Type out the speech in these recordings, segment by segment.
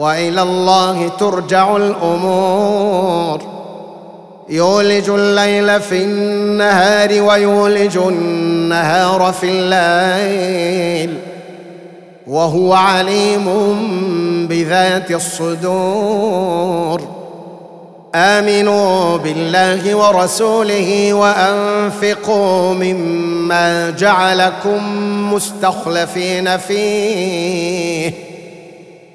وإلى الله ترجع الأمور. يولج الليل في النهار ويولج النهار في الليل. وهو عليم بذات الصدور. آمنوا بالله ورسوله وأنفقوا مما جعلكم مستخلفين فيه.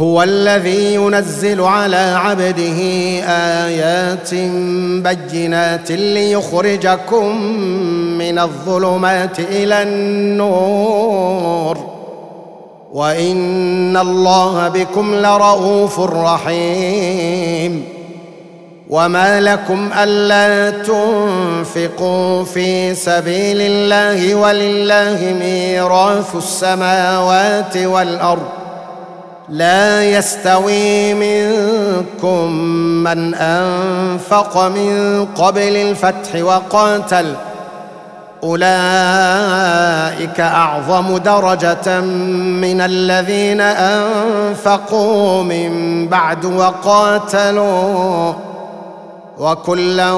هو الذي ينزل على عبده آيات بينات ليخرجكم من الظلمات إلى النور. وإن الله بكم لرؤوف رحيم. وما لكم ألا تنفقوا في سبيل الله ولله ميراث السماوات والأرض. لا يستوي منكم من أنفق من قبل الفتح وقاتل. أولئك أعظم درجة من الذين أنفقوا من بعد وقاتلوا. وكلا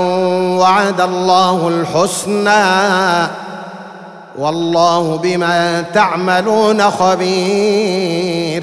وعد الله الحسنى. والله بما تعملون خبير.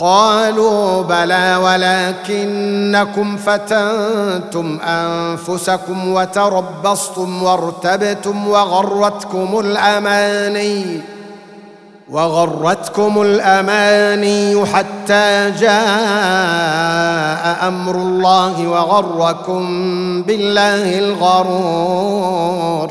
قالوا بلى ولكنكم فتنتم أنفسكم وتربصتم وارتبتم وغرتكم الأماني وغرتكم الأماني حتى جاء أمر الله وغركم بالله الغرور.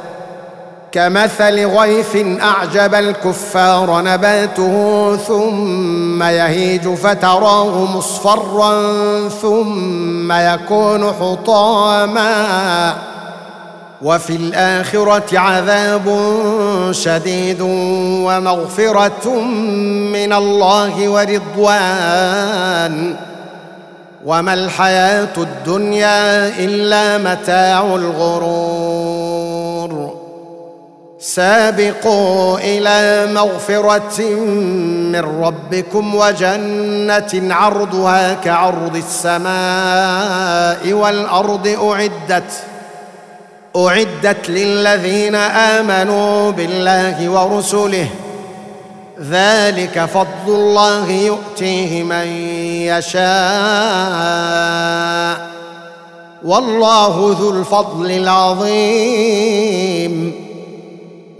كمثل غيث أعجب الكفار نباته ثم يهيج فتراه مصفرا ثم يكون حطاما وفي الآخرة عذاب شديد ومغفرة من الله ورضوان. وما الحياة الدنيا إلا متاع الغرور. سابقوا إلى مغفرة من ربكم وجنة عرضها كعرض السماء والأرض أعدت أعدت للذين آمنوا بالله ورسله. ذلك فضل الله يؤتيه من يشاء. والله ذو الفضل العظيم.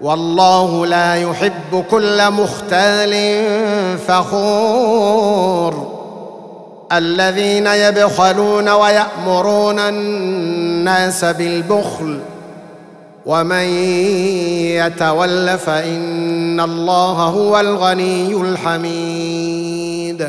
والله لا يحب كل مختال فخور. الذين يبخلون ويأمرون الناس بالبخل ومن يتول فإن الله هو الغني الحميد.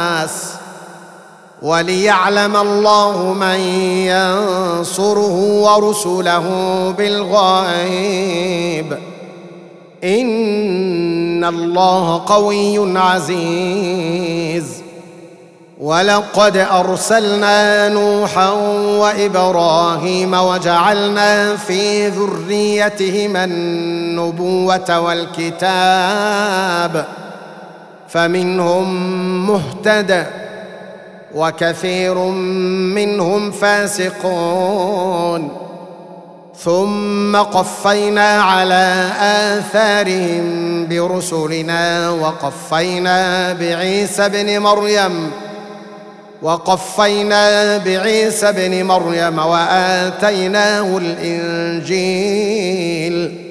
وليعلم الله من ينصره ورسله بالغيب. إن الله قوي عزيز. ولقد أرسلنا نوحا وإبراهيم وجعلنا في ذريتهما النبوة والكتاب. فمنهم مهتدئ وكثير منهم فاسقون. ثم قفينا على آثارهم برسلنا وقفينا بعيسى ابن مريم وقفينا بعيسى ابن مريم وآتيناه الإنجيل.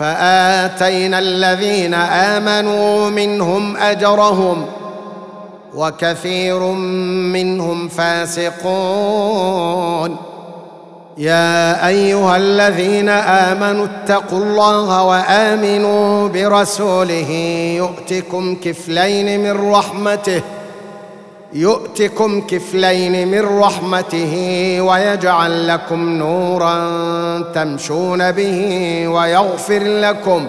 فآتينا الذين آمنوا منهم أجرهم وكثير منهم فاسقون. يا أيها الذين آمنوا اتقوا الله وآمنوا برسوله يؤتكم كفلين من رحمته يؤتكم كفلين من رحمته ويجعل لكم نورا تمشون به ويغفر لكم.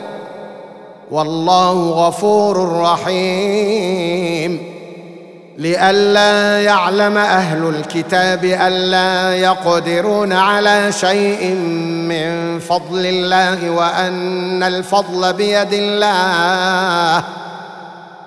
والله غفور رحيم. لئلا يعلم أهل الكتاب ألا يقدرون على شيء من فضل الله وأن الفضل بيد الله.